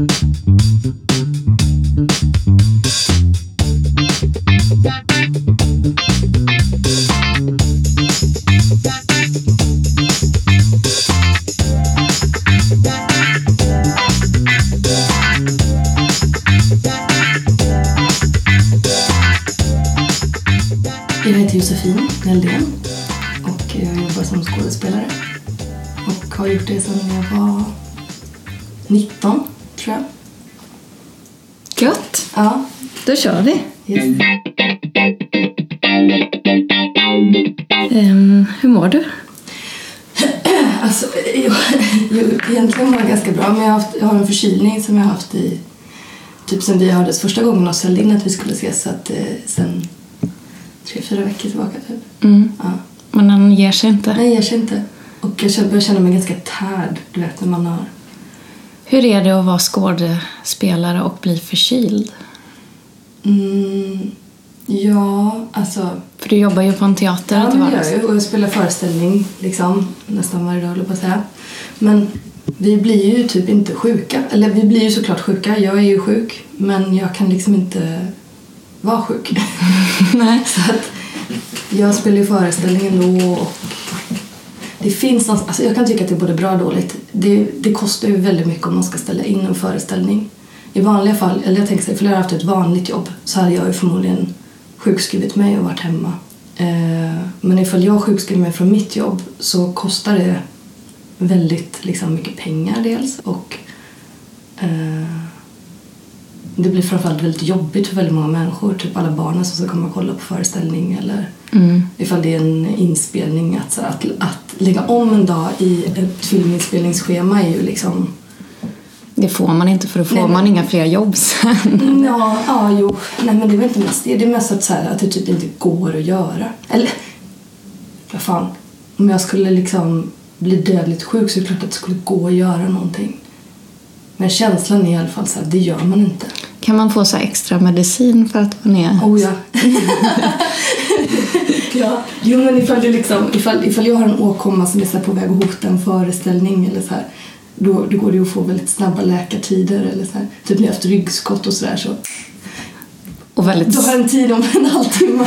Jag förkylning som jag har haft i typ sen vi hördes första gången och ställde in att vi skulle ses, så att eh, sen tre, fyra veckor tillbaka typ. Mm. Ja. Men den ger sig inte. Nej, jag känner inte. Och jag börjar känna mig ganska tärd, du vet, när man har... Hur är det att vara skådespelare och bli förkyld? Mm, ja, alltså... För du jobbar ju på en teater Ja, det gör jag ju. Och jag spelar föreställning liksom, nästan varje dag, på att säga. Men vi blir ju typ inte sjuka. Eller vi blir ju såklart sjuka. Jag är ju sjuk. Men jag kan liksom inte vara sjuk. Nej. Så att jag spelar ju föreställning ändå. Och det finns någonstans, alltså jag kan tycka att det är både bra och dåligt. Det, det kostar ju väldigt mycket om man ska ställa in en föreställning. I vanliga fall, eller jag tänker så här, för jag har haft ett vanligt jobb så hade jag ju förmodligen sjukskrivit mig och varit hemma. Eh, men ifall jag sjukskriver mig från mitt jobb så kostar det väldigt liksom, mycket pengar dels och eh, det blir framförallt väldigt jobbigt för väldigt många människor. Typ alla barnen som ska komma och kolla på föreställning eller Mm. ifall det är en inspelning. Att, så att, att lägga om en dag i ett filminspelningsschema är ju liksom... Det får man inte för då får Nej, men- man inga fler jobb sen. Ja, ja, jo. Nej, men det är väl inte mest det. Det är mest att, så här, att det typ inte går att göra. Eller, vad fan. Om jag skulle liksom bli dödligt sjuk så är det klart att det skulle gå att göra någonting. Men känslan är i alla fall så här, det gör man inte. Kan man få så extra medicin för att vara ner? Oh ja. ja. Jo men ifall, det liksom, ifall, ifall jag har en åkomma som är så på väg att hota en föreställning eller så här, då, då går det att få väldigt snabba läkartider eller så här. Typ när jag har haft ryggskott och sådär så. Och väldigt... Då har en tid om en halvtimme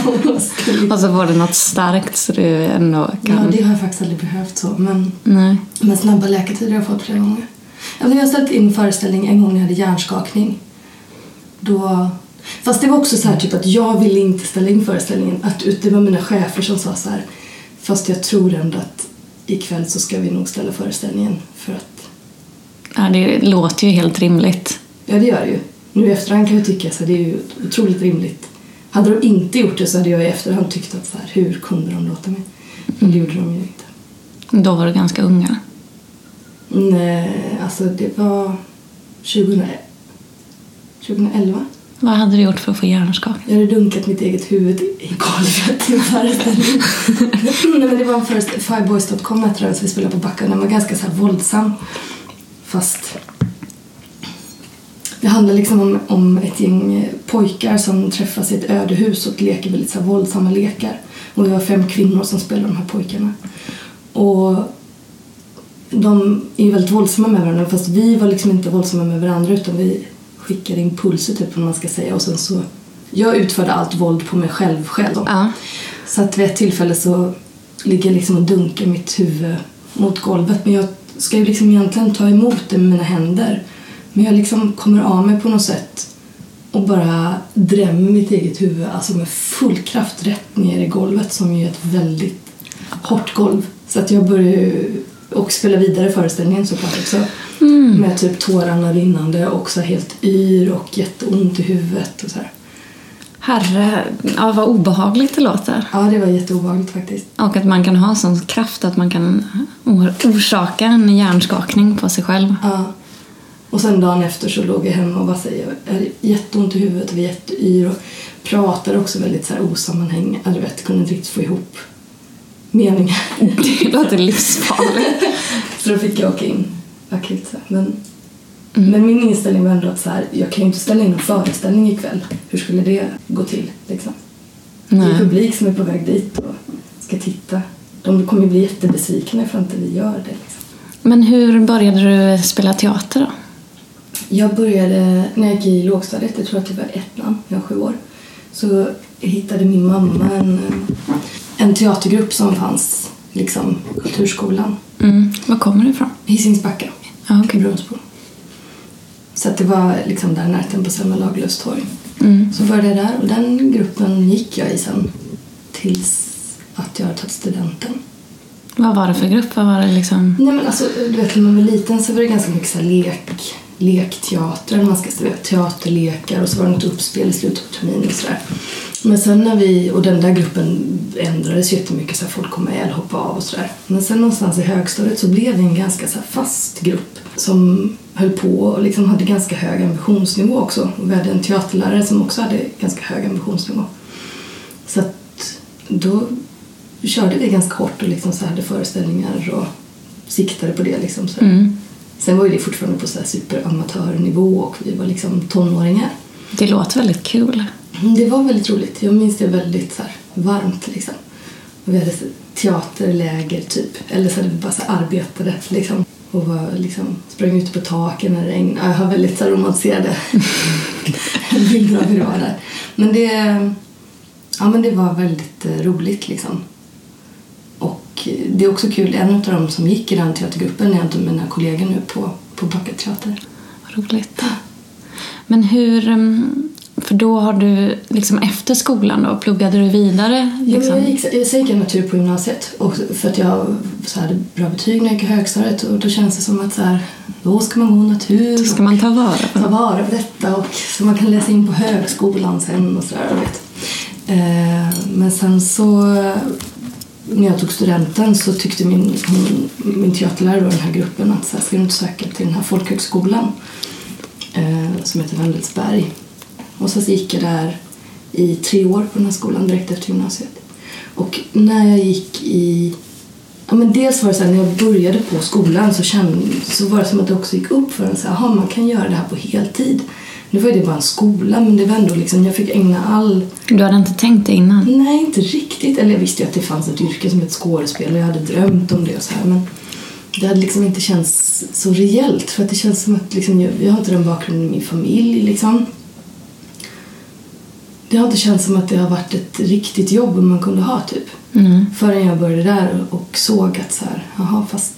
och så var det något starkt så du ändå kan... Ja, det har jag faktiskt aldrig behövt så. Men, Nej. men snabba läkartider har jag fått flera gånger. Jag har ställt in föreställning en gång när jag hade hjärnskakning. Då... Fast det var också så här typ att jag ville inte ställa in föreställningen. Att det var mina chefer som sa så här. Fast jag tror ändå att ikväll så ska vi nog ställa föreställningen för att... Ja, det låter ju helt rimligt. Ja, det gör det ju. Nu i efterhand kan jag tycka att det är ju otroligt rimligt. Hade de inte gjort det så hade jag i efterhand tyckt att så här, hur kunde de låta mig? Men det gjorde de ju inte. Då var du ganska unga. Nej, alltså det var 2000, 2011. Vad hade du gjort för att få hjärnskakning? Jag hade dunkat mitt eget huvud i golvet i en föreställning. Nej, men det var en föreställning, Fireboys.com hette den, vi spelade på Backa. Den var ganska så här våldsam. Fast det handlar liksom om, om ett gäng eh, pojkar som träffas i ett ödehus och leker väldigt så här våldsamma lekar. Och det var fem kvinnor som spelade de här pojkarna. Och de är ju väldigt våldsamma med varandra fast vi var liksom inte våldsamma med varandra utan vi skickade impulser typ vad man ska säga och sen så jag utförde allt våld på mig själv själv. Ja. Så att vid ett tillfälle så ligger jag liksom och dunkar mitt huvud mot golvet men jag ska ju liksom egentligen ta emot det med mina händer. Men jag liksom kommer av mig på något sätt och bara drämmer mitt eget huvud alltså med full kraft rätt ner i golvet som ju är ett väldigt hårt golv. Så att jag börjar ju och spela vidare föreställningen såklart också. Med typ tårarna rinnande och så helt yr och jätteont i huvudet och så här. Herre, ja, vad obehagligt det låter. Ja, det var jätteobehagligt faktiskt. Och att man kan ha sån kraft att man kan or- orsaka en hjärnskakning på sig själv. Ja. Och sen dagen efter så låg jag hemma och bara säger jag har jätteont i huvudet och var jätteyr och pratade också väldigt så här osammanhängande. Du vet, kunde inte riktigt få ihop meningar. Det låter livsfarligt. så då fick jag åka in akut. Så. Men, men min inställning var ändå att så här, jag kan ju inte ställa in en föreställning ikväll. Hur skulle det gå till? Liksom? Det är Nej. publik som är på väg dit och ska titta. De kommer ju bli jättebesvikna ifall inte vi gör det. Liksom. Men hur började du spela teater då? Jag började när jag gick i lågstadiet, jag tror att det var ettan, jag var sju år. Så hittade min mamma en, en teatergrupp som fanns liksom kulturskolan. Mm. Var kommer du ifrån? Hisingsbacka i okej. Brunnsbo. Så att det var liksom där närheten på Selma Lagerlöfs torg. Mm. Så började jag där och den gruppen gick jag i sen tills att jag har tagit studenten. Vad var det för grupp? Vad var det liksom? Nej men alltså, du vet när man var liten så var det ganska mycket så lek, lekteater, man ska du teaterlekar och så var det något uppspel i slutet av terminen och sådär. Men sen när vi, och den där gruppen ändrades jättemycket så här, folk kom med eller hoppade av och sådär. Men sen någonstans i högstadiet så blev vi en ganska så här, fast grupp som höll på och liksom hade ganska hög ambitionsnivå också. Och vi hade en teaterlärare som också hade ganska hög ambitionsnivå. Så att då körde vi ganska hårt och liksom så här hade föreställningar och siktade på det. Liksom så. Mm. Sen var ju det fortfarande på så här superamatörnivå och vi var liksom tonåringar. Det låter väldigt kul. Det var väldigt roligt. Jag minns det väldigt så här varmt. Liksom. Och vi hade teaterläger typ. Eller så hade vi bara så här arbetade liksom. Och var, liksom, sprang ute på taken när det regnade. Jag har väldigt så här romantiserade bilder av hur det var där. Men det, ja, men det var väldigt eh, roligt liksom. Och det är också kul, en av dem som gick i den teatergruppen är en av mina kollegor nu på, på Backa Teater. Vad roligt. Men hur... mm, För då har du liksom efter skolan då, pluggade du vidare? Jo, Liksom? jag, gick, jag gick jag natur på gymnasiet och för att jag så hade bra betyg när jag gick i högstadiet och då känns det som att så här, då ska man gå natur Då ska man ta vara på ta vara på detta och så man kan läsa in på högskolan sen och sådär. Eh, men sen så när jag tog studenten så tyckte min, hon, min teaterlärare och den här gruppen att så här, ska du inte söka till den här folkhögskolan eh, som heter Wendelsberg. Och så gick jag där i tre år på den här skolan direkt efter gymnasiet. Och när jag gick i... Ja, men dels var det så här, när jag började på skolan så, kände, så var det som att det också gick upp för en så här, aha, man kan göra det här på heltid. Nu var det bara en skola men det var ändå liksom, jag fick ägna all... Du hade inte tänkt det innan? Nej, inte riktigt. Eller jag visste ju att det fanns ett yrke som ett skådespelare. Jag hade drömt om det och så här. Men det hade liksom inte känts så rejält. För att det känns som att liksom, jag, jag har inte den bakgrunden i min familj liksom. Det har inte känts som att det har varit ett riktigt jobb man kunde ha typ. Mm. Förrän jag började där och såg att så här, jaha fast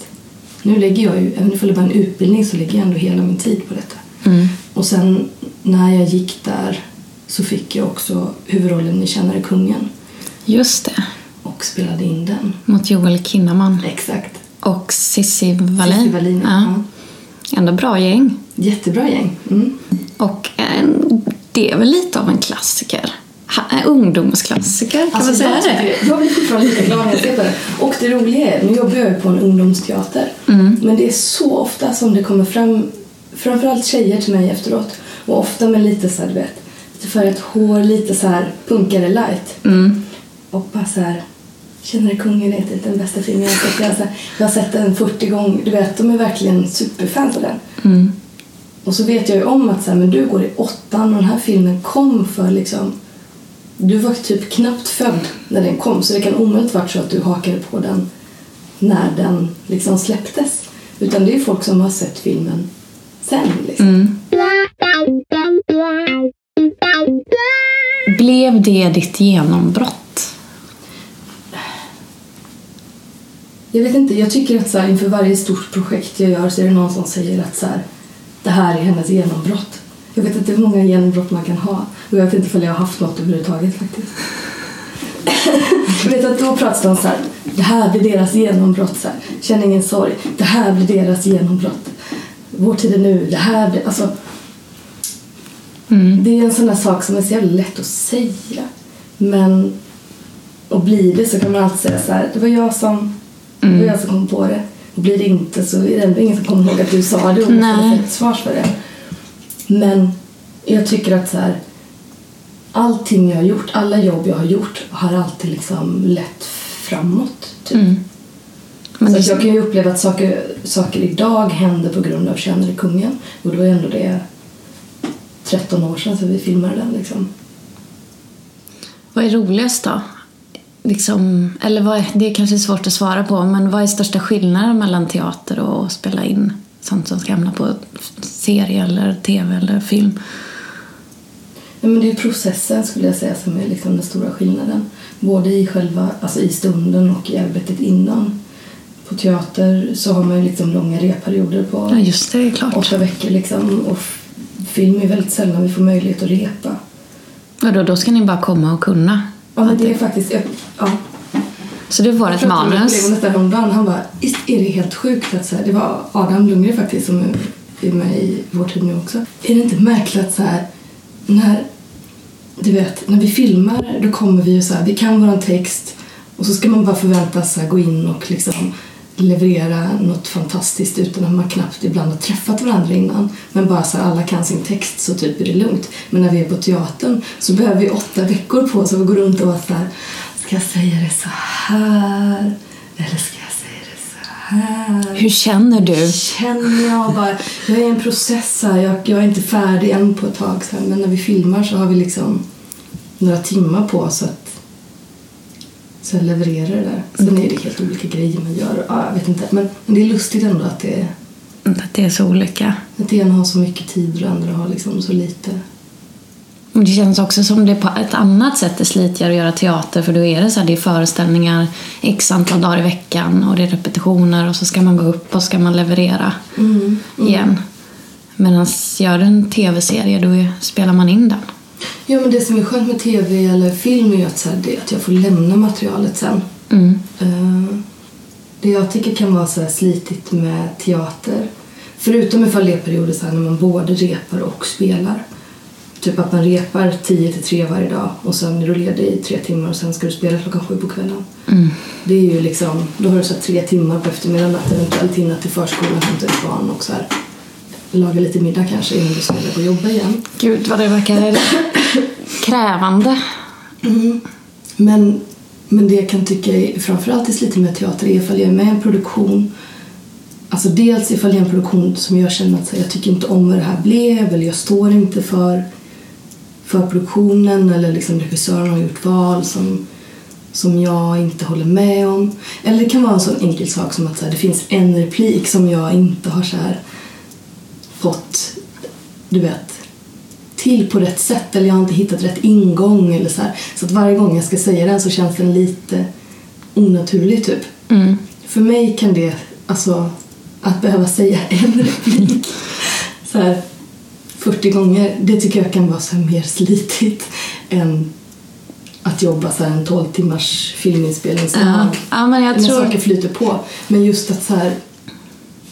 nu lägger jag ju, även om det bara en utbildning så lägger jag ändå hela min tid på detta. Mm. Och sen när jag gick där så fick jag också huvudrollen i Tjänare kungen Just det. och spelade in den. Mot Joel Kinnaman. Exakt. Och Cissi Wallin. Cissi Wallin, ja. ja. Ändå bra gäng. Jättebra gäng. Mm. Och en, det är väl lite av en klassiker. Ha, en ungdomsklassiker, kan man säga jag, det? jag blir fortfarande lika glad när jag ser på det. Och det roliga är, nu jobbar jag på en ungdomsteater, Mm. men det är så ofta som det kommer fram, framförallt tjejer till mig efteråt, och ofta med lite så här, du vet, lite färgat hår, lite så här punkare light. Mm. Och bara så här, Känner kungen är typ den bästa filmen jag har sett. Jag har, så här, jag har sett den 40 gånger. Du vet, de är verkligen superfans av den. Mm. Och så vet jag ju om att så här, men du går i åttan och den här filmen kom för liksom... Du var typ knappt född när den kom så det kan omöjligt varit så att du hakade på den när den liksom släpptes. Utan det är folk som har sett filmen sen liksom. Mm. Blev det ditt genombrott? Jag vet inte, jag tycker att så här, inför varje stort projekt jag gör så är det någon som säger att så här, det här är hennes genombrott. Jag vet inte hur många genombrott man kan ha och jag vet inte om jag har haft något överhuvudtaget faktiskt. jag vet att då pratas det om så här, det här blir deras genombrott, så här, känn ingen sorg, det här blir deras genombrott. Vår tid är nu, det här blir, alltså Mm. det är en sån där sak som är så jävla lätt att säga. Men och blir det så kan man alltid säga så här, det var jag som, det var jag som kom på det. Och blir det inte så är det ändå ingen som kommer ihåg att du sa det och måste få ett svars för det. Men jag tycker att så här, allting jag har gjort, alla jobb jag har gjort har alltid liksom lett framåt. Typ. Mm. Men så att jag kan ju uppleva att saker, saker idag händer på grund av Känner kungen. Och då är ändå det 13 år sedan så vi filmade den liksom. Vad är roligast då? Liksom, eller vad är, det är kanske svårt att svara på, men vad är största skillnaden mellan teater och spela in sånt som ska hamna på serie eller tv eller film? Ja, men det är processen skulle jag säga som är liksom den stora skillnaden. Både i själva, alltså i stunden och i arbetet innan. På teater så har man ju liksom långa repperioder på Ja, just det, det är klart. åtta veckor liksom. Och film är väldigt sällan vi får möjlighet att repa. Ja, då, då ska ni bara komma och kunna? Ja, men det är faktiskt... Ja, Så du får Jag ett pratade med manus? kollegan nästan häromdagen. Han bara, "Visst är det helt sjukt att så här, det var Adam Lundgren faktiskt som är med i vår tid nu också. Är det inte märkligt att så här, när, du vet, när vi filmar då kommer vi ju så här, vi kan våran text och så ska man bara förväntas så här, gå in och liksom leverera något fantastiskt utan att man knappt ibland har träffat varandra innan. Men bara så här, alla kan sin text så typ är det lugnt. Men när vi är på teatern så behöver vi åtta veckor på oss att gå runt och vara så här, ska jag säga det så här? Eller ska jag säga det så här? Hur känner du? känner jag bara, jag är i en process här, jag, jag är inte färdig än på ett tag så här, men när vi filmar så har vi liksom några timmar på oss att så här, leverera det där. Sen är det helt olika grejer man gör, ja, jag vet inte. Men, men det är lustigt ändå att det, Att det är så olika. att det ena har så mycket tid och det andra har liksom så lite. Det känns också som det på ett annat sätt är slitigare att göra teater för då är det så här, det är föreställningar x antal dagar i veckan och det är repetitioner och så ska man gå upp och ska man leverera Mm. igen. Medan gör du en tv-serie då är- spelar man in den. Ja men det som är skönt med tv eller film är att, så här, det, att jag får lämna materialet sen. Mm. Eh, Det jag tycker kan vara så här slitigt med teater, förutom ifall det är perioder så här när man både repar och spelar. Typ att man repar 10 till 3 varje dag och sen är du ledig i tre timmar och sen ska du spela klockan sju på kvällen. Mm. Det är ju liksom, då har du så tre timmar på eftermiddagen att eventuellt hinna till förskolan, hämta ett barn och så här laga lite middag kanske innan du ska iväg och jobba igen. Gud vad det verkar krävande. Men, men det jag kan tycka är, framförallt är lite med teater är ifall jag är med i en produktion Alltså dels ifall jag är en produktion som jag känner att här, jag tycker inte om vad det här blev eller jag står inte för, för produktionen eller liksom regissören har gjort val som, som jag inte håller med om. Eller det kan vara en sån enkel sak som att så här, det finns en replik som jag inte har så här, fått, du vet, till på rätt sätt eller jag har inte hittat rätt ingång eller så här. Så att varje gång jag ska säga den så känns den lite onaturlig typ. Mm. För mig kan det, alltså att behöva säga en replik så här 40 gånger, det tycker jag kan vara så mer slitigt än att jobba så här en 12 timmars filminspelningsdag. Ja. ja, men jag tror... saker flyter på. Men just att så här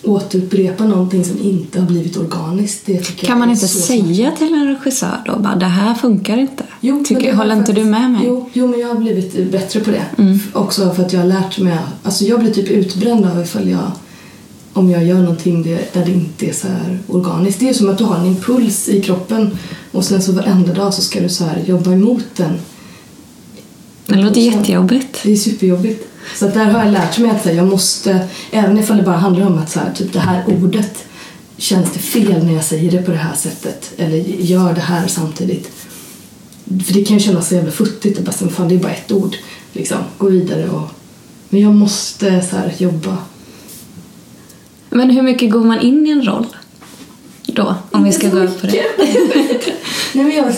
återupprepa någonting som inte har blivit organiskt, det tycker Kan man inte säga till en regissör då bara det här funkar inte? Jo, Tycker, håller inte du med mig? Jo, jo, men jag har blivit bättre på det. Mm. Också för att jag har lärt mig. Alltså jag blir typ utbränd av ifall jag om jag gör någonting där det inte är så här organiskt. Det är som att du har en impuls i kroppen och sen så varenda dag så ska du så här jobba emot den. Det låter jättejobbigt. Det är superjobbigt. Så där har jag lärt mig att här, jag måste, även ifall det bara handlar om att så här, typ det här ordet känns det fel när jag säger det på det här sättet eller gör det här samtidigt. För det kan ju kännas så jävla futtigt och bara så, fan det är bara ett ord. Liksom, gå vidare och... Men jag måste så här jobba. Men hur mycket går man in i en roll då? Om vi ska gå upp på det. Nej, men jag,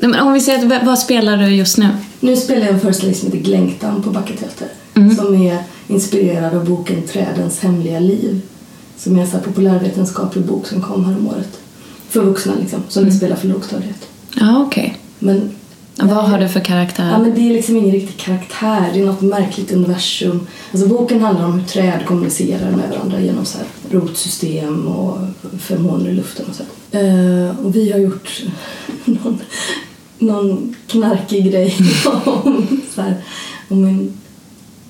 Nej, men om vi säger att, vad spelar du just nu? nu spelar jag en föreställning som heter Glängtan på Backa Teater. Mm. Som är inspirerad av boken Trädens hemliga liv. Som är en så här populärvetenskaplig bok som kom här om året. För vuxna liksom, som vi spelar för lågstadiet. Ja, okej. Men, Vad har du för karaktär? Ja, men det är liksom ingen riktig karaktär, det är något märkligt universum. Alltså boken handlar om hur träd kommunicerar med varandra genom så här rotsystem och feromoner i luften och så. Eh, och vi har gjort någon, någon knarkig grej om, så här, om en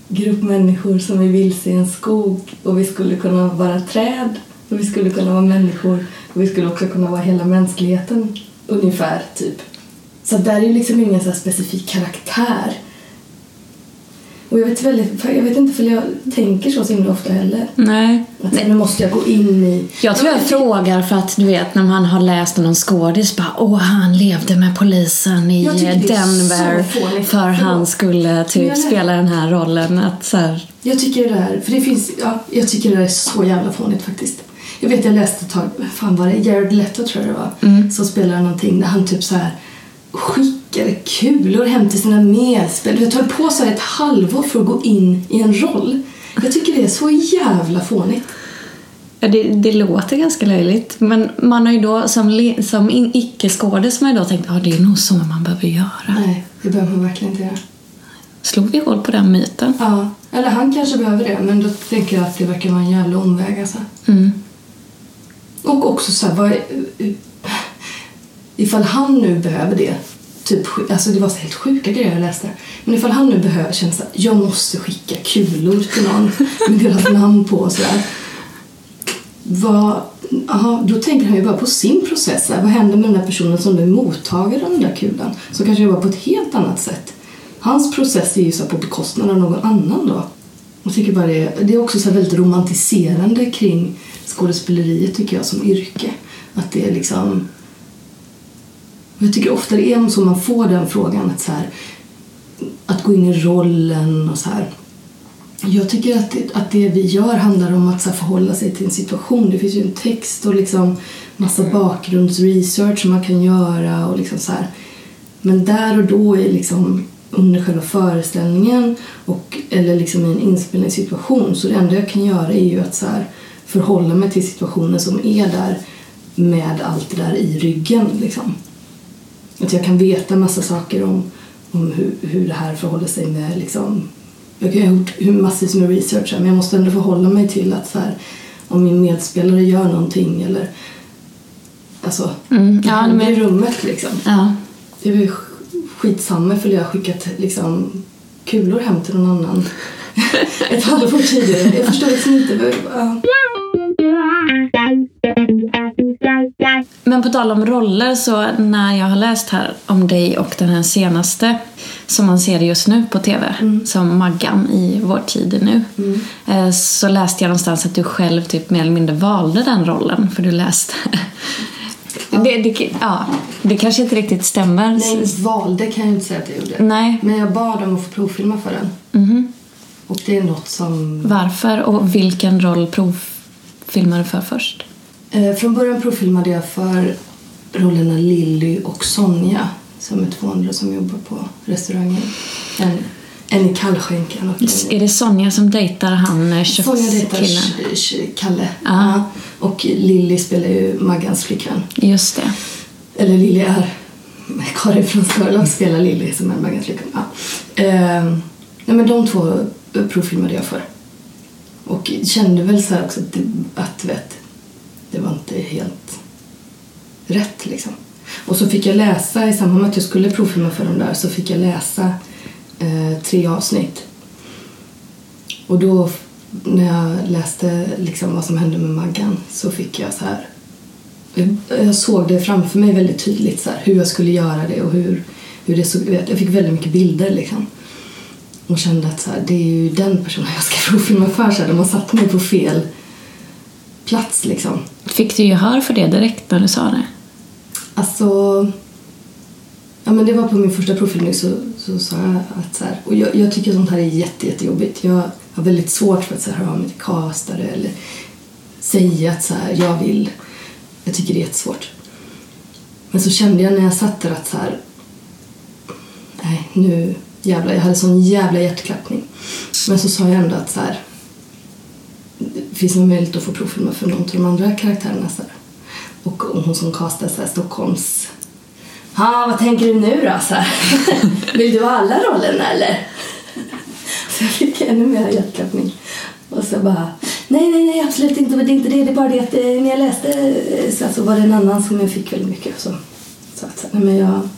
grupp människor som är vilse i en skog och vi skulle kunna vara träd och vi skulle kunna vara människor och vi skulle också kunna vara hela mänskligheten ungefär, typ. Så där är ju liksom ingen så här specifik karaktär. Och jag vet, väldigt, jag vet inte för jag tänker så så himla ofta heller. Nej. Att nu måste jag gå in i... Jag tror jag frågar för att du vet när man har läst någon skådis bara åh han levde med polisen i Denver för han skulle typ jag- spela den här rollen. Att så här, Jag tycker det där, för det finns, ja, jag tycker det är så jävla fånigt faktiskt. Jag vet jag läste ett tag, fan var det, Jared Leto tror jag det var, som spelade någonting där han typ så här skickade kulor hem till sina medspelare. Jag tar på sig ett halvår för att gå in i en roll. Jag tycker det är så jävla fånigt. Ja, det, det låter ganska löjligt. Men man har ju då som, som icke-skådis man har ju då tänkt att ah, det är nog så man behöver göra. Nej, det behöver man verkligen inte göra. Slog vi hål på den myten? Ja, eller han kanske behöver det, men då tänker jag att det verkar vara en jävla omväg alltså. Mm. Och också så här, vad ifall han nu behöver det, typ, alltså det var så helt sjuka grejer jag läste, men ifall han nu behöver känna så här, jag måste skicka kulor till någon med deras namn på och sådär. Vad, aha, då tänker han ju bara på sin process. Här, vad händer med den där personen som är mottagare av den där kulan? Som kanske jobbar på ett helt annat sätt. Hans process är ju så på bekostnad av någon annan då. Jag tycker bara det, det är också så väldigt romantiserande kring skådespeleriet tycker jag som yrke. Att det är liksom... Jag tycker ofta det är så man får den frågan att så här, att gå in i rollen och så här. Jag tycker att det, att det vi gör handlar om att så här, förhålla sig till en situation. Det finns ju en text och liksom massa bakgrundsresearch som man kan göra och liksom så här. Men där och då är liksom under själva föreställningen och, eller liksom i en inspelningssituation så det enda jag kan göra är ju att så här, förhålla mig till situationen som är där med allt det där i ryggen. Liksom. Att jag kan veta massa saker om, om hur, hur det här förhåller sig med liksom, jag kan ha gjort hur massvis med research här, men jag måste ändå förhålla mig till att så här, om min medspelare gör någonting eller alltså, Mm, det ja, händer men- i rummet liksom. Ja. Det är väl sk- skitsamma för jag har skickat liksom, kulor hem till någon annan ett halvår tidigare. Jag förstår liksom inte. Ja. Men på tal om roller så när jag har läst här om dig och den här senaste som man ser just nu på TV som Maggan i Vår tid nu eh, så läste jag någonstans att du själv typ mer eller mindre valde den rollen för du läste det, det, ja, det kanske inte riktigt stämmer. Nej, valde kan jag inte säga att jag gjorde. Nej. Men jag bad om att få provfilma för den. Mhm. Och det är något som... Varför och vilken roll provfilmade du för först? Eh, från början provfilmade jag för rollerna Lilly och Sonja som är två andra som jobbar på restaurangen. En, en i kallskänkan och en Är det Sonja som dejtar han eh, Sonja dejtar kökskillen? Kalle. Ja. Ja. Och Lilly spelar ju Maggans flickvän. Just det. Eller Lilly är... Karin från Skörlag spelar Lilly som är Maggans flickvän. Ja. Ehm, nej, men de två provfilmade jag för. Och kände väl så här också att, att vet, det var inte helt rätt liksom. Och så fick jag läsa, i samband med att jag skulle provfilma för dem där, så fick jag läsa eh, tre avsnitt. Och då när jag läste liksom vad som hände med Maggan så fick jag så här jag- såg det framför mig väldigt tydligt så här, hur jag skulle göra det och hur, hur det såg ut. Jag fick väldigt mycket bilder liksom. Och kände att så här, det är ju den personen jag ska provfilma för. Så här, de har satt mig på fel plats liksom. Fick du gehör för det direkt när du sa det? Alltså... Ja, men det var på min första provfilmning så, så sa jag att så här, och jag, jag tycker sånt här är jätte, jättejobbigt. Jag har väldigt svårt för att så här, höra av mig till castare eller säga att så här, jag vill. Jag tycker det är jättesvårt. Men så kände jag när jag satt där att så här, nej nu jävlar, jag hade sån jävla hjärtklappning. Men så sa jag ändå att så här, det finns någon möjlighet att få provfilma för någon av de andra karaktärerna. Så här. Och hon som castar så här, Stockholms... Ja, vad tänker du nu då? Så här. Vill du ha alla rollerna eller? Så jag fick ännu mer hjärtklappning. Och så bara, nej, nej, nej, absolut inte, det är inte det. Det är bara det att eh, när jag läste eh, så, så var det en annan som jag fick väldigt mycket. Så, så att, nej, men jag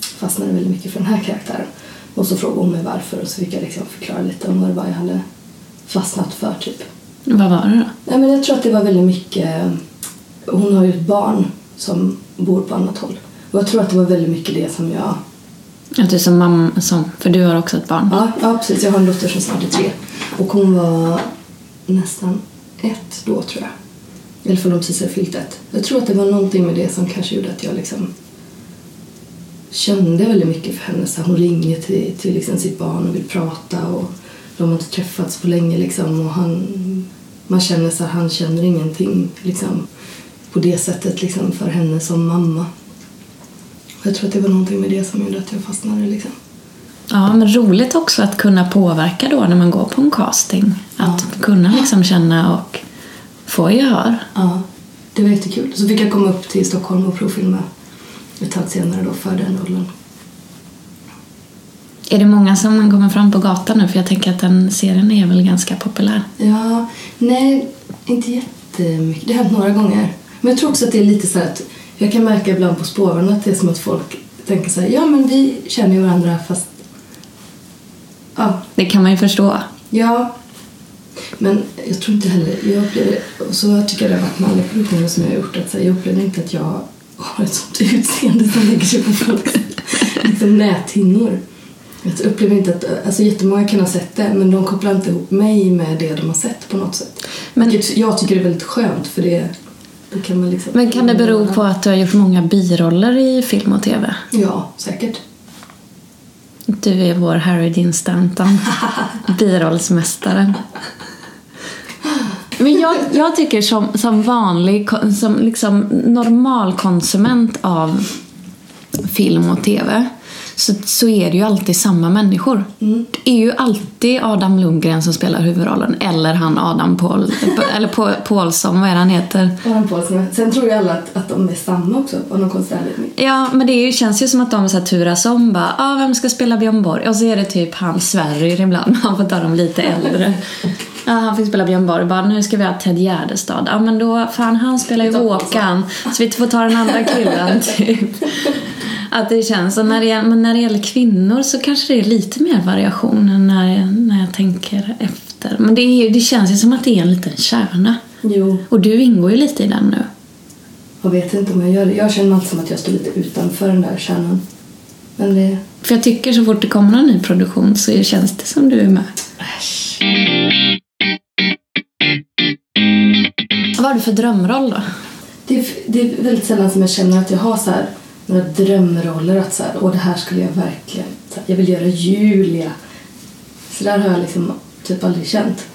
fastnade väldigt mycket för den här karaktären. Och så frågade hon mig varför och så fick jag liksom förklara lite om vad det var jag hade fastnat för typ. Vad var det då? Nej, men jag tror att det var väldigt mycket... Hon har ju ett barn som bor på annat håll. Och jag tror att det var väldigt mycket det som jag Att du som mamma, som, för du har också ett barn. Ja, ja, precis. Jag har en dotter som snart är tre. Och hon var nästan ett då, tror jag. Eller för de precis hade fyllt ett. Jag tror att det var någonting med det som kanske gjorde att jag liksom kände väldigt mycket för henne. Så hon ringer till, till liksom sitt barn och vill prata och de har inte träffats på länge liksom och han, man känner så här, han känner ingenting liksom på det sättet liksom för henne som mamma. Jag tror att det var någonting med det som gjorde att jag fastnade liksom. Ja, men roligt också att kunna påverka då när man går på en casting. Att kunna liksom känna och få gehör. Ja, det var jättekul. Så fick jag komma upp till Stockholm och provfilma ett tag senare då för den rollen. Är det många som kommer fram på gatan nu? För jag tänker att den serien är väl ganska populär. Ja, nej, inte jättemycket. Det har hänt några gånger. Men jag tror också att det är lite så att jag kan märka ibland på spåren att det är som att folk tänker så här, ja men vi känner ju varandra fast... Ja, Det kan man ju förstå. ja. Men jag tror inte heller, jag upplever, och så tycker jag det har varit med alla produktioner som jag har gjort, att så här, jag upplever inte att jag har ett sånt utseende som lägger sig på folks liksom, näthinnor. Jag upplever inte att, alltså jättemånga kan ha sett det, men de kopplar inte ihop mig med det de har sett på något sätt. Men- Vilket jag tycker är väldigt skönt, för det, då kan man liksom... Men kan det bero på att du har gjort många biroller i film och tv? Ja, säkert. Du är vår Harry Dean Stanton, birollsmästaren. Men jag, jag tycker som, som vanlig, som liksom normalkonsument av film och tv så, så är det ju alltid samma människor. Det är ju alltid Adam Lundgren som spelar huvudrollen eller han Adam Paul, eller Paul, Paulsson, vad är det han heter? Aron Paulsson. Sen tror ju alla att, att de är samma också, av någon konstig anledning. Ja, men det är ju, känns ju som att de så här turas om bara, ah, vem ska spela Björn Borg? Och så är det typ han Sverrir ibland, han får ta dem lite äldre. Ja, han fick spela Björn Borg, bara nu ska vi ha Ted Gärdestad. Ja, men då, fan han spelar ju Håkan, så vi får ta den andra killen typ. Att det känns, och när det, men när det gäller kvinnor så kanske det är lite mer variation än när jag, när jag tänker efter. Men det, är, det känns ju som att det är en liten kärna. Jo, Och du ingår ju lite i den nu. jag vet inte om jag gör det. Jag känner alltid som att jag står lite utanför den där kärnan. Men det... För jag tycker så fort det kommer en ny produktion så känns det som du är med. Äsch. Vad har du för drömroll då? Det är, det är väldigt sällan som jag känner att jag har så här, några drömroller. Att så här, Åh, det här skulle jag verkligen... Här, jag vill göra Julia. Så där har jag liksom typ aldrig känt.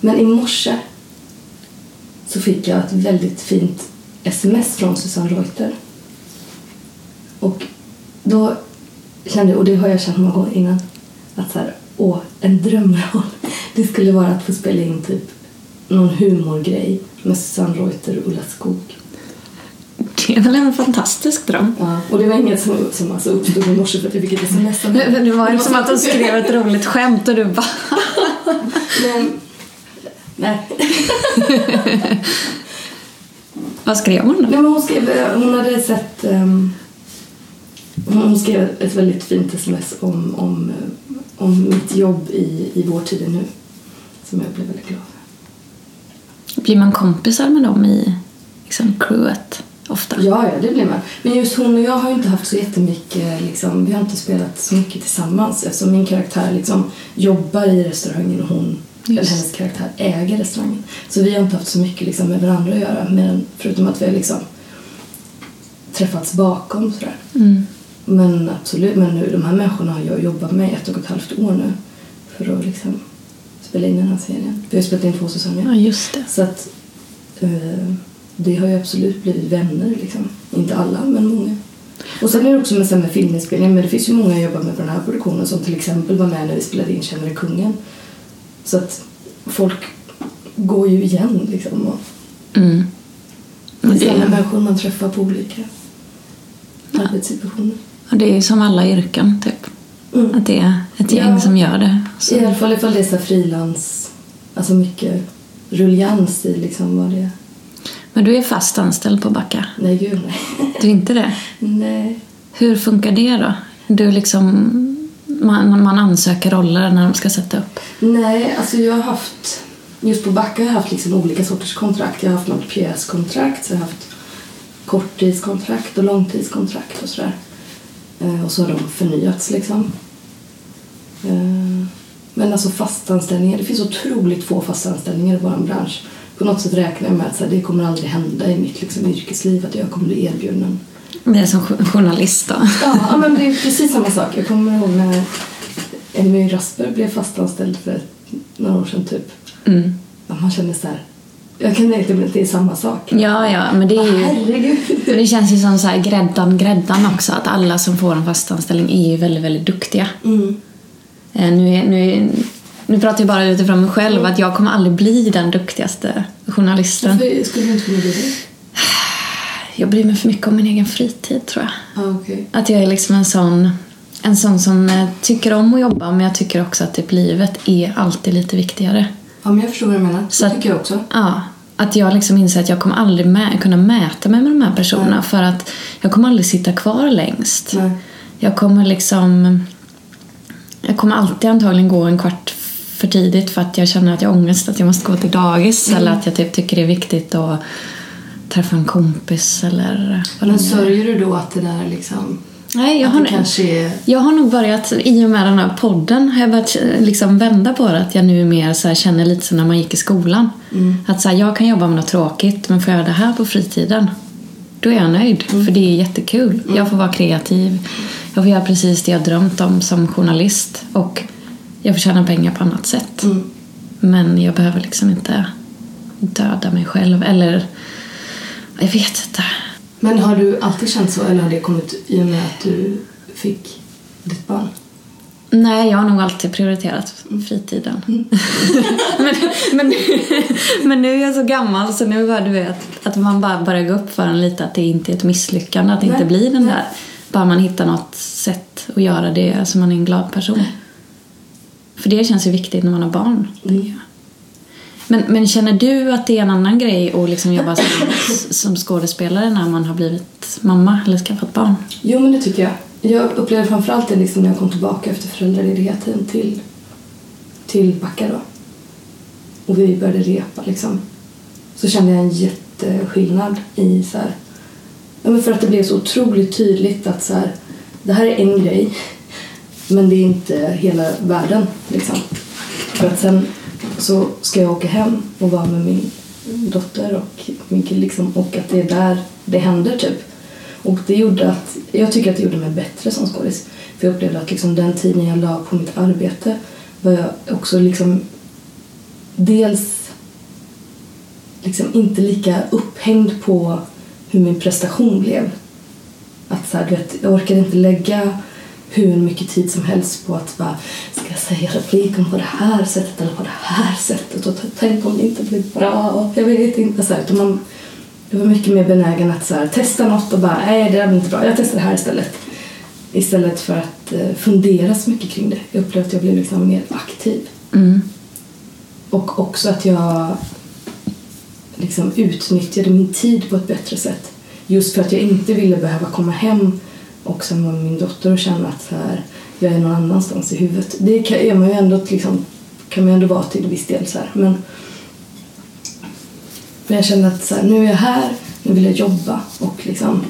Men i morse så fick jag ett väldigt fint sms från Susanne Reuter. Och då kände jag, och det har jag känt många gånger innan, att så här, åh, en drömroll. Det skulle vara att få spela in typ någon humorgrej med Susanne Reuter och Ulla Skog. Det är väl en fantastisk dröm? Ja, och det var inget som, som alltså uppstod i morse för att jag fick ett sms av henne. Det var som att de skrev ett roligt skämt och du bara... Men, nej. Vad skrev hon då? nej men hon, skrev, hon hade sett... ehm, hon skrev ett väldigt fint sms om, om, om mitt jobb i, i Vår tid nu. Som jag blev väldigt glad för. Blir man kompisar med dem i liksom, crewet ofta? Ja, ja, det blir man. Men just hon och jag har ju inte haft så jättemycket, liksom, vi har inte spelat så mycket tillsammans eftersom min karaktär liksom jobbar i restaurangen och hon, eller hennes karaktär, äger restaurangen. Så vi har inte haft så mycket liksom, med varandra att göra, men, förutom att vi har liksom träffats bakom sådär. Mm. Men absolut, men nu, de här människorna har jag jobbat med i ett och ett halvt år nu för att liksom spela in den här serien. Vi har spelat in två säsonger. Ja, just det. Så att eh, det har ju absolut blivit vänner liksom. Inte alla, men många. Och sen är det också med, sen med filminspelning, men det finns ju många jag jobbar med på den här produktionen som till exempel var med när vi spelade in Känner kungen? Så att folk går ju igen liksom. Och Mm. det är samma människor man träffar på olika arbetssituationer. och det är ju som alla yrken, typ. Mm. Att det är ett gäng Ja. som gör det. Så. I alla fall ifall det är frilans, alltså mycket rullians i liksom vad det är. Men du är fast anställd på Backa? Nej, gud nej. Du är inte det? nej. Hur funkar det då? Du liksom... Man, man ansöker roller när de ska sätta upp. Nej, alltså jag har haft... Just på Backa har jag haft liksom olika sorters kontrakt. Jag har haft något pjäskontrakt, så jag har haft korttidskontrakt och långtidskontrakt och sådär. Eh, och så har de förnyats liksom. Eh, men alltså fastanställningar, det finns otroligt få fastanställningar i vår bransch. På något sätt räknar jag med att så här, det kommer aldrig hända i mitt liksom, yrkesliv att jag kommer bli erbjuden. Är som journalist då? Ja, men det är precis samma sak. Jag kommer ihåg när Emmy Rasper blev fastanställd för några år sedan typ. Mm. Man känner så här, jag kan egentligen att det är samma sak. Ja, ja, men det är ju... Herregud. Det känns ju som så här gräddan, gräddan också. Att alla som får en fastanställning är ju väldigt, väldigt duktiga. Mm. Eh, Nu, är- nu, nu pratar jag bara utifrån mig själv att jag kommer aldrig bli den duktigaste journalisten. Varför skulle du inte kunna bli det? Jag bryr mig för mycket om min egen fritid tror jag. Ah, okej. Att jag är liksom en sån, en sån som eh, tycker om att jobba men jag tycker också att typ livet är alltid lite viktigare. Ja, men jag förstår vad du menar. Så att- tycker jag också. Ja, att jag liksom inser att jag kommer aldrig mä- kunna mäta mig med de här personerna Nej. för att jag kommer aldrig sitta kvar längst. Nej. Jag kommer liksom... Jag kommer alltid antagligen gå en kvart för tidigt för att jag känner att jag har ångest att jag måste gå till dagis eller att jag typ tycker det är viktigt att träffa en kompis eller vad Men sörjer du då att det där liksom... Nej, jag har, är... jag har nog börjat, i och med den här podden, har jag börjat eh, liksom vända på det. Att jag nu mer så känner lite som när man gick i skolan. Att så här, jag kan jobba med något tråkigt, men får jag göra det här på fritiden, då är jag nöjd. För det är jättekul. Jag får vara kreativ. Jag får göra precis det jag drömt om som journalist. Och jag får tjäna pengar på annat sätt. Mm. Men jag behöver liksom inte döda mig själv. Eller, jag vet inte. Men har du alltid känt så eller har det kommit i och med att du fick ditt barn? Nej, jag har nog alltid prioriterat fritiden. men, men, men nu är jag så gammal så nu var du vet att man bara börjar gå upp för en lite att det inte är ett misslyckande, att det inte blir den där. Bara man hittar något sätt att göra det så man är en glad person. För det känns ju viktigt när man har barn. jag. Men, men känner du att det är en annan grej att liksom jobba som, som skådespelare när man har blivit mamma eller skaffat barn? Jo, men det tycker jag. Jag upplevde framförallt det liksom när jag kom tillbaka efter föräldraledigheten till, till Backa då. Och vi började repa liksom. Så kände jag en jätteskillnad i så här, ja, men för att det blev så otroligt tydligt att så här, det här är en grej men det är inte hela världen liksom. För att sen så ska jag åka hem och vara med min dotter och min kille liksom, och att det är där det händer typ. Och det gjorde att, jag tycker att det gjorde mig bättre som skådis. För jag upplevde att liksom den tiden jag la på mitt arbete var jag också liksom dels liksom inte lika upphängd på hur min prestation blev. Att så här, du vet, jag orkade inte lägga hur mycket tid som helst på att bara, ska jag säga repliken på det här sättet eller på det här sättet och tänk om det inte blir bra, jag vet inte. Så här, utan man, jag var mycket mer benägen att så här, testa något och bara, nej det där blir inte bra, jag testar det här istället. Istället för att eh, fundera så mycket kring det. Jag upplevde att jag blev liksom mer aktiv. Mm. Och också att jag liksom utnyttjade min tid på ett bättre sätt. Just för att jag inte ville behöva komma hem och sen med min dotter och känna att så här, jag är någon annanstans i huvudet. Det kan, är man ju ändå, liksom, kan man ju ändå vara till viss del. Så här. Men, men jag kände att så här, nu är jag här, nu vill jag jobba och liksom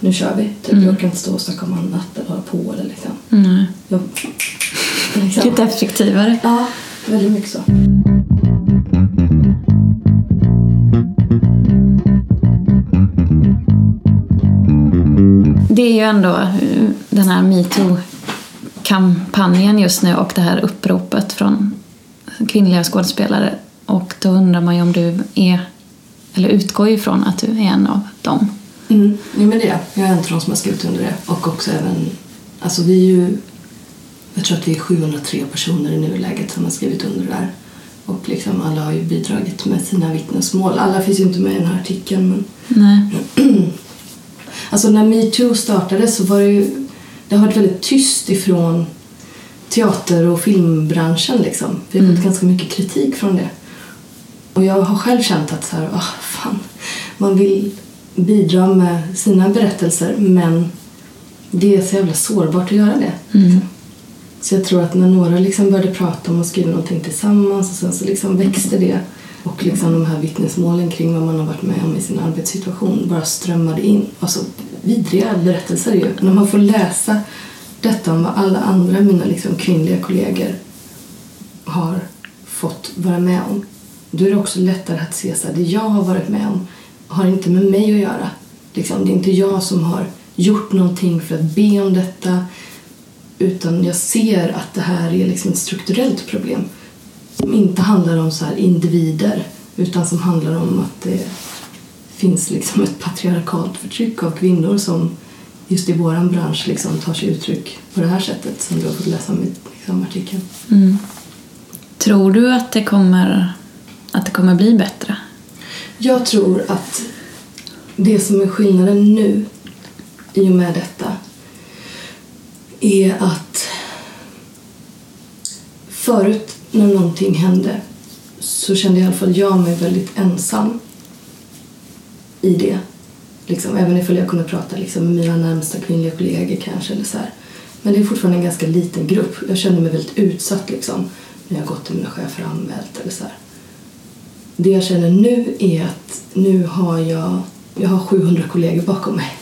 nu kör vi. Typ, Mm. Jag kan inte stå och snacka om annat eller hålla på. Eller liksom. Nej. jag, liksom. Lite effektivare. Ja, väldigt mycket så. Det är ju ändå eh, den här metoo-kampanjen just nu och det här uppropet från kvinnliga skådespelare. Och då undrar man ju om du är, eller utgår ifrån att du är en av dem. Mm. Jo, men det är jag. Jag är en av de som har skrivit under det. Och också även... Alltså vi är ju... Jag tror att vi är 703 personer i nuläget som har skrivit under det där. Och liksom alla har ju bidragit med sina vittnesmål. Alla finns ju inte med i den här artikeln men... Nej. Alltså när metoo startade så var det ju... Det har varit väldigt tyst ifrån teater och filmbranschen liksom. Vi har fått ganska mycket kritik från det. Och jag har själv känt att så här, ah, fan, man vill bidra med sina berättelser men det är så jävla sårbart att göra det. Mm. Så jag tror att när några liksom började prata om att skriva någonting tillsammans och sen så liksom växte det och liksom de här vittnesmålen kring vad man har varit med om i sin arbetssituation bara strömmade in. Alltså vidriga berättelser ju. När man får läsa detta om vad alla andra mina liksom, kvinnliga kollegor har fått vara med om. Då är det också lättare att se att det jag har varit med om har inte med mig att göra. Liksom, det är inte jag som har gjort någonting för att be om detta utan jag ser att det här är liksom ett strukturellt problem som inte handlar om så individer utan som handlar om att det finns liksom ett patriarkalt förtryck av kvinnor som just i vår bransch liksom tar sig uttryck på det här sättet som du har fått läsa om i liksom, artikeln. Mm. Tror du att det, kommer, att det kommer bli bättre? Jag tror att det som är skillnaden nu i och med detta är att förut när någonting hände så kände i alla fall jag mig väldigt ensam i det. Liksom, även ifall jag kunde prata liksom, med mina närmsta kvinnliga kollegor kanske. Eller så här. Men det är fortfarande en ganska liten grupp. Jag känner mig väldigt utsatt liksom, när jag gått till mina chefer och anmält. Eller så här. Det jag känner nu är att nu har jag, jag har 700 kollegor bakom mig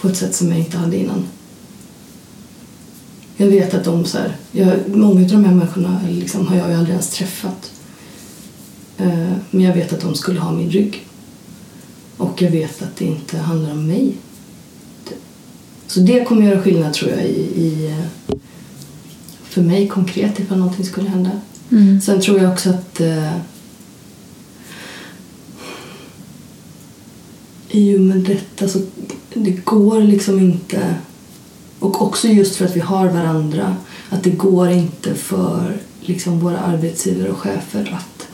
på ett sätt som jag inte hade innan. Jag vet att de så här, jag, många av de här människorna liksom, har jag ju aldrig ens träffat. Eh, men jag vet att de skulle ha min rygg. Och jag vet att det inte handlar om mig. Så det kommer göra skillnad tror jag i, i eh, för mig konkret ifall någonting skulle hända. Mm. Sen tror jag också att eh, i och med detta så det går liksom inte och också just för att vi har varandra att det går inte för liksom våra arbetsgivare och chefer att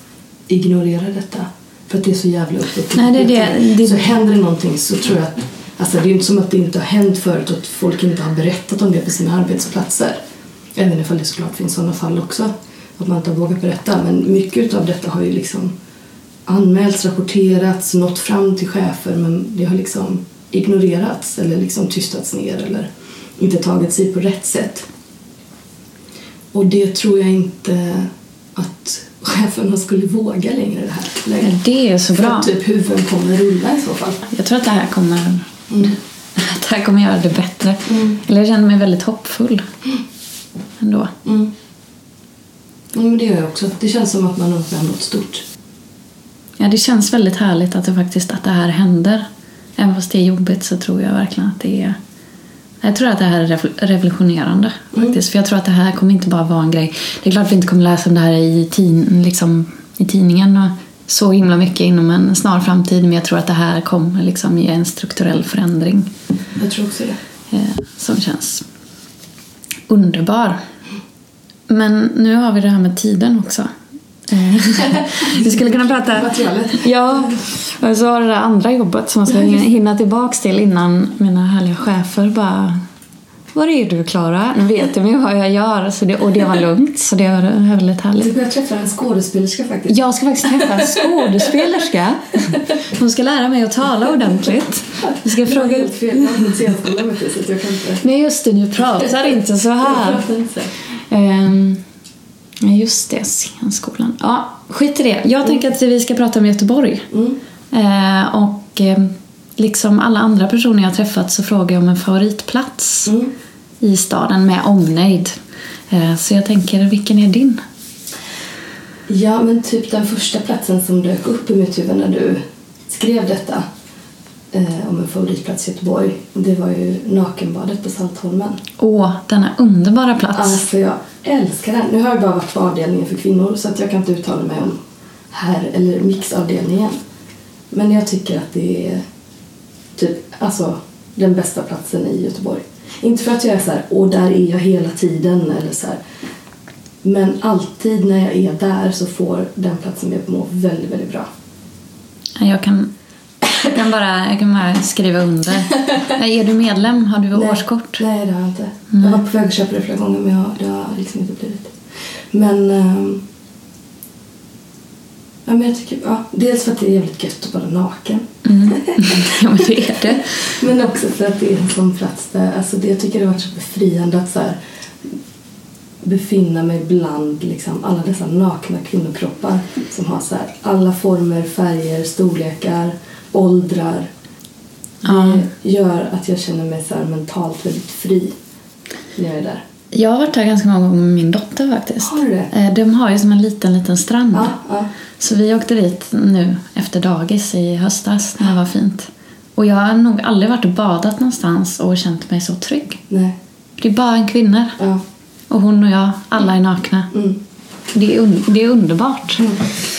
ignorera detta. För att det är så jävla uppåt. Nej, det, det, det, Så händer det någonting så tror jag att Alltså det är inte som att det inte har hänt förut och att folk inte har berättat om det på sina arbetsplatser. Även ifall det såklart finns sådana fall också. Att man inte har vågat berätta. Men mycket av detta har ju liksom anmälts, rapporterats, nått fram till chefer men det har liksom ignorerats eller liksom tystats ner eller inte tagits i på rätt sätt. Och det tror jag inte att cheferna skulle våga längre det här läget. Det är så bra. För att typ huvuden kommer rulla i så fall. Jag tror att det här kommer, mm. det här kommer göra det bättre. Mm. Eller jag känner mig väldigt hoppfull mm. ändå. Mm. Men det gör jag också. Det känns som att man har uppnått något stort. Ja, det känns väldigt härligt att det faktiskt att det här händer. Även fast det är jobbigt så tror jag verkligen att det är jag tror att det här är revolutionerande. Mm. faktiskt. För Jag tror att det här kommer inte bara vara en grej. Det är klart att vi inte kommer läsa om det här i, tin, liksom, i tidningen och så himla mycket inom en snar framtid. Men jag tror att det här kommer liksom ge en strukturell förändring. Jag tror också det. Eh, som känns underbar. Men nu har vi det här med tiden också. vi skulle kunna prata... Materialet. Ja, och så har det där andra jobbet som man ska hinna tillbaks till innan mina härliga chefer bara var är du Klara? Nu vet de ju vad jag gör så det, och det var lugnt så det var väldigt härligt. Du börjar träffa en skådespelerska faktiskt. Jag ska faktiskt träffa en skådespelerska. Hon ska lära mig att tala ordentligt. Jag ska fråga... Jag helt fel. Jag har så jag kan inte... Nej just det, nu pratar inte så här. Jag pratar inte. Um, Just det, scenskolan. Ja, skit i det. Jag mm. tänker att vi ska prata om Göteborg. Mm. Eh, och eh, liksom alla andra personer jag har träffat så frågar jag om en favoritplats mm. i staden med omnejd. Eh, så jag tänker, vilken är din? Ja, men typ den första platsen som dök upp i mitt huvud när du skrev detta eh, om en favoritplats i Göteborg. Det var ju nakenbadet på Saltholmen. Åh, denna underbara plats! Alltså jag älskar den. Nu har jag bara varit på avdelningen för kvinnor så att jag kan inte uttala mig om här eller mixavdelningen. Men jag tycker att det är typ, alltså, den bästa platsen i Göteborg. Inte för att jag är så här, åh där är jag hela tiden eller så här. Men alltid när jag är där så får den platsen mig att må väldigt, väldigt bra. Jag kan jag kan bara, jag kan bara skriva under. är du medlem? Har du Nej. årskort? Nej, det har jag inte. Nej. Jag var på väg att köpa det flera gånger men jag, det har liksom inte blivit. Men, ähm, ja, men jag tycker, ja, dels för att det är jävligt gött att vara naken. Mm. ja, men det är det. men också för att det är en sån plats där, alltså det, jag tycker det har varit så befriande att så här, befinna mig bland liksom, alla dessa nakna kvinnokroppar som har så här, alla former, färger, storlekar åldrar. Ja. Det gör att jag känner mig så mentalt väldigt fri när jag är där. Jag har varit där ganska många gånger med min dotter faktiskt. Har du det? Eh, De har ju som en liten, liten strand. Ja, ja. Så vi åkte dit nu efter dagis i höstas när det var fint. Och jag har nog aldrig varit och badat någonstans och känt mig så trygg. Nej. Det är bara en kvinna. Ja. Och hon och jag, alla är nakna. Mm. Det, är det är underbart. Så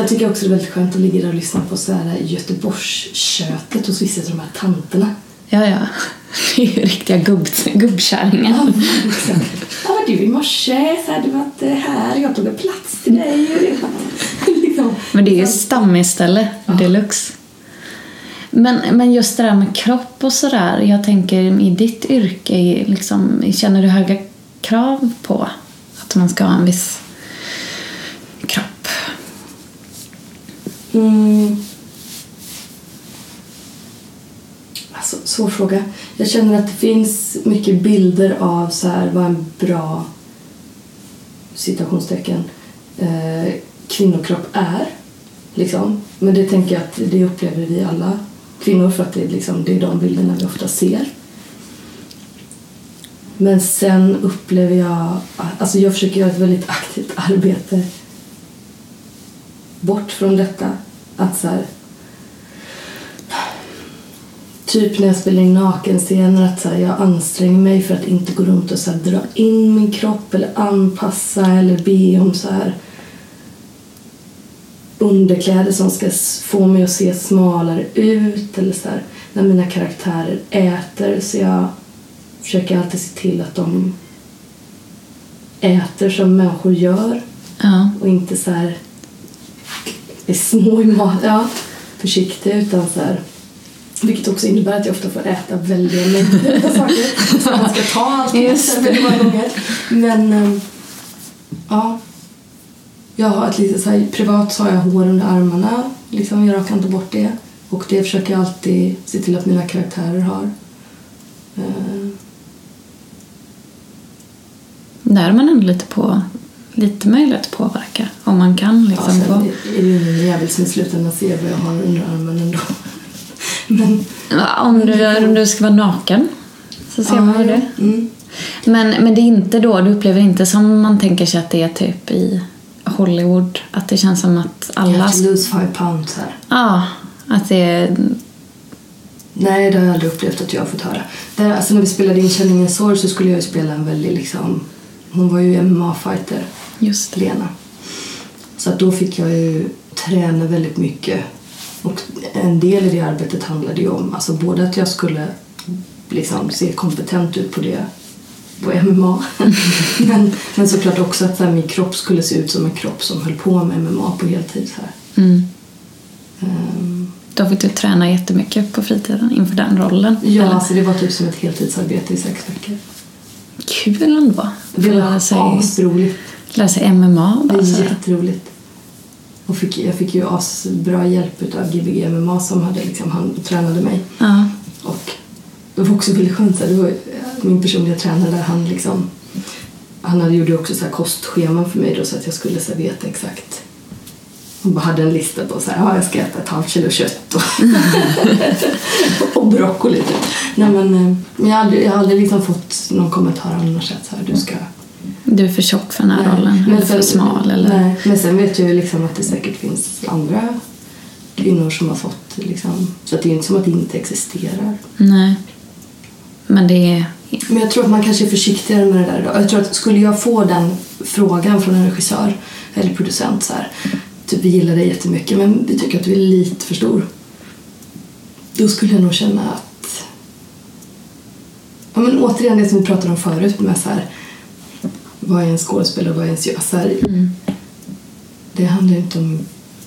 jag tycker också det är väldigt skönt att ligga där och lyssna på så här Göteborgskötet hos vissa av de här tanterna. Ja, ja. Det är ju riktiga gubb, gubbkärringar. liksom. Ja, var du i morse? Så här, du var inte här. Jag tog en plats till dig. Liksom. Men det är ju stammisställe deluxe. Men, men just det där med kropp och sådär. Jag tänker i ditt yrke, liksom, känner du höga krav på att man ska ha en viss Mm. Alltså, svår fråga. Jag känner att det finns mycket bilder av så här, vad en bra citationstecken eh, kvinnokropp är. Liksom. Men det tänker jag att det upplever vi alla kvinnor för att det är, liksom, det är de bilderna vi ofta ser. Men sen upplever jag... Alltså jag försöker göra ett väldigt aktivt arbete bort från detta. Att så här, Typ när jag spelar in nakenscener att så här, jag anstränger mig för att inte gå runt och så här, dra in min kropp eller anpassa eller be om så här underkläder som ska få mig att se smalare ut eller så här, när mina karaktärer äter så jag försöker alltid se till att de äter som människor gör Ja. och inte så här är små i mat, ja, försiktiga utan så här vilket också innebär att jag ofta får äta väldiga mängder saker. Så man ska ta allt det. väldigt många gånger. Men eh, ja, jag har ett litet så här, privat så har jag hår under armarna, liksom jag rakar inte bort det. Och det försöker jag alltid se till att mina karaktärer har. Eh, Där är man ändå lite på lite möjlighet att påverka om man kan Ja, liksom. sen få- är det ju ingen jävel som i slutändan ser vad jag har under armen ändå. Men, Ja, om, du, om du ska vara naken så ser man ju det. Mm. Men, men det är inte då, du upplever inte som man tänker sig att det är typ i Hollywood. Att det känns som att alla... to lose five pounds här. Ja, att det är... Nej, det har jag aldrig upplevt att jag har fått höra. Där, alltså, när vi spelade in Känningens sorg så skulle jag ju spela en väldigt liksom... Hon var ju MMA-fighter, Just. Lena. Så att då fick jag ju träna väldigt mycket. Och en del i det arbetet handlade ju om alltså både att jag skulle liksom se kompetent ut på det på MMA. men, men såklart också att så här, min kropp skulle se ut som en kropp som höll på med MMA på heltid. Så här. Mm. Ehm, Då fick du träna jättemycket på fritiden inför den rollen. ja, eller? alltså det var typ som ett heltidsarbete i sex veckor. Kul ändå. Det var asroligt. Lära sig MMA. Det Bara, är så. jätteroligt. Och fick, jag fick ju asbra hjälp av Gbg MMA som hade liksom, han tränade mig. Ja. Och det var också väldigt skönt. Det var min personliga tränare han liksom han hade gjort också så här kostscheman för mig då så att jag skulle så veta exakt. Han bara hade en lista på så här, ja jag ska äta ett halvt kilo kött och, och broccoli typ. Nej men, eh, men jag har aldrig, jag har aldrig liksom fått någon kommentar annars att så här, du ska Du är för tjock för den här Nej, rollen. Eller för sen- smal. Eller... Nej, men sen vet jag ju liksom att det säkert finns andra kvinnor som har fått liksom, så det är inte som att det inte existerar. Nej. Men det är... Men jag tror att man kanske är försiktigare med det där idag. Jag tror att skulle jag få den frågan från en regissör eller producent så här, typ vi gillar dig jättemycket men vi tycker att du är lite för stor. Då skulle jag nog känna att Ja men återigen det som vi pratade om förut med så här vad är en skådespelare och vad är en gör? Så här, Mm. Det handlar inte om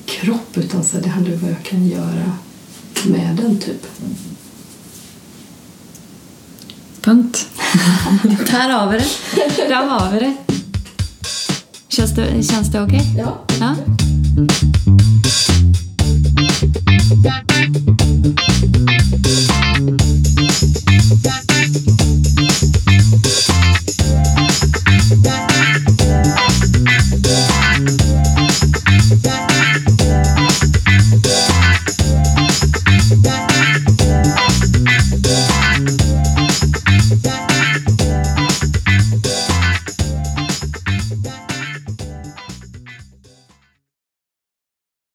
kropp utan så här, det handlar om vad jag kan göra med den typ. Punkt. Där har vi det. Där har vi det. Känns det, känns det okej? Ja. Ja.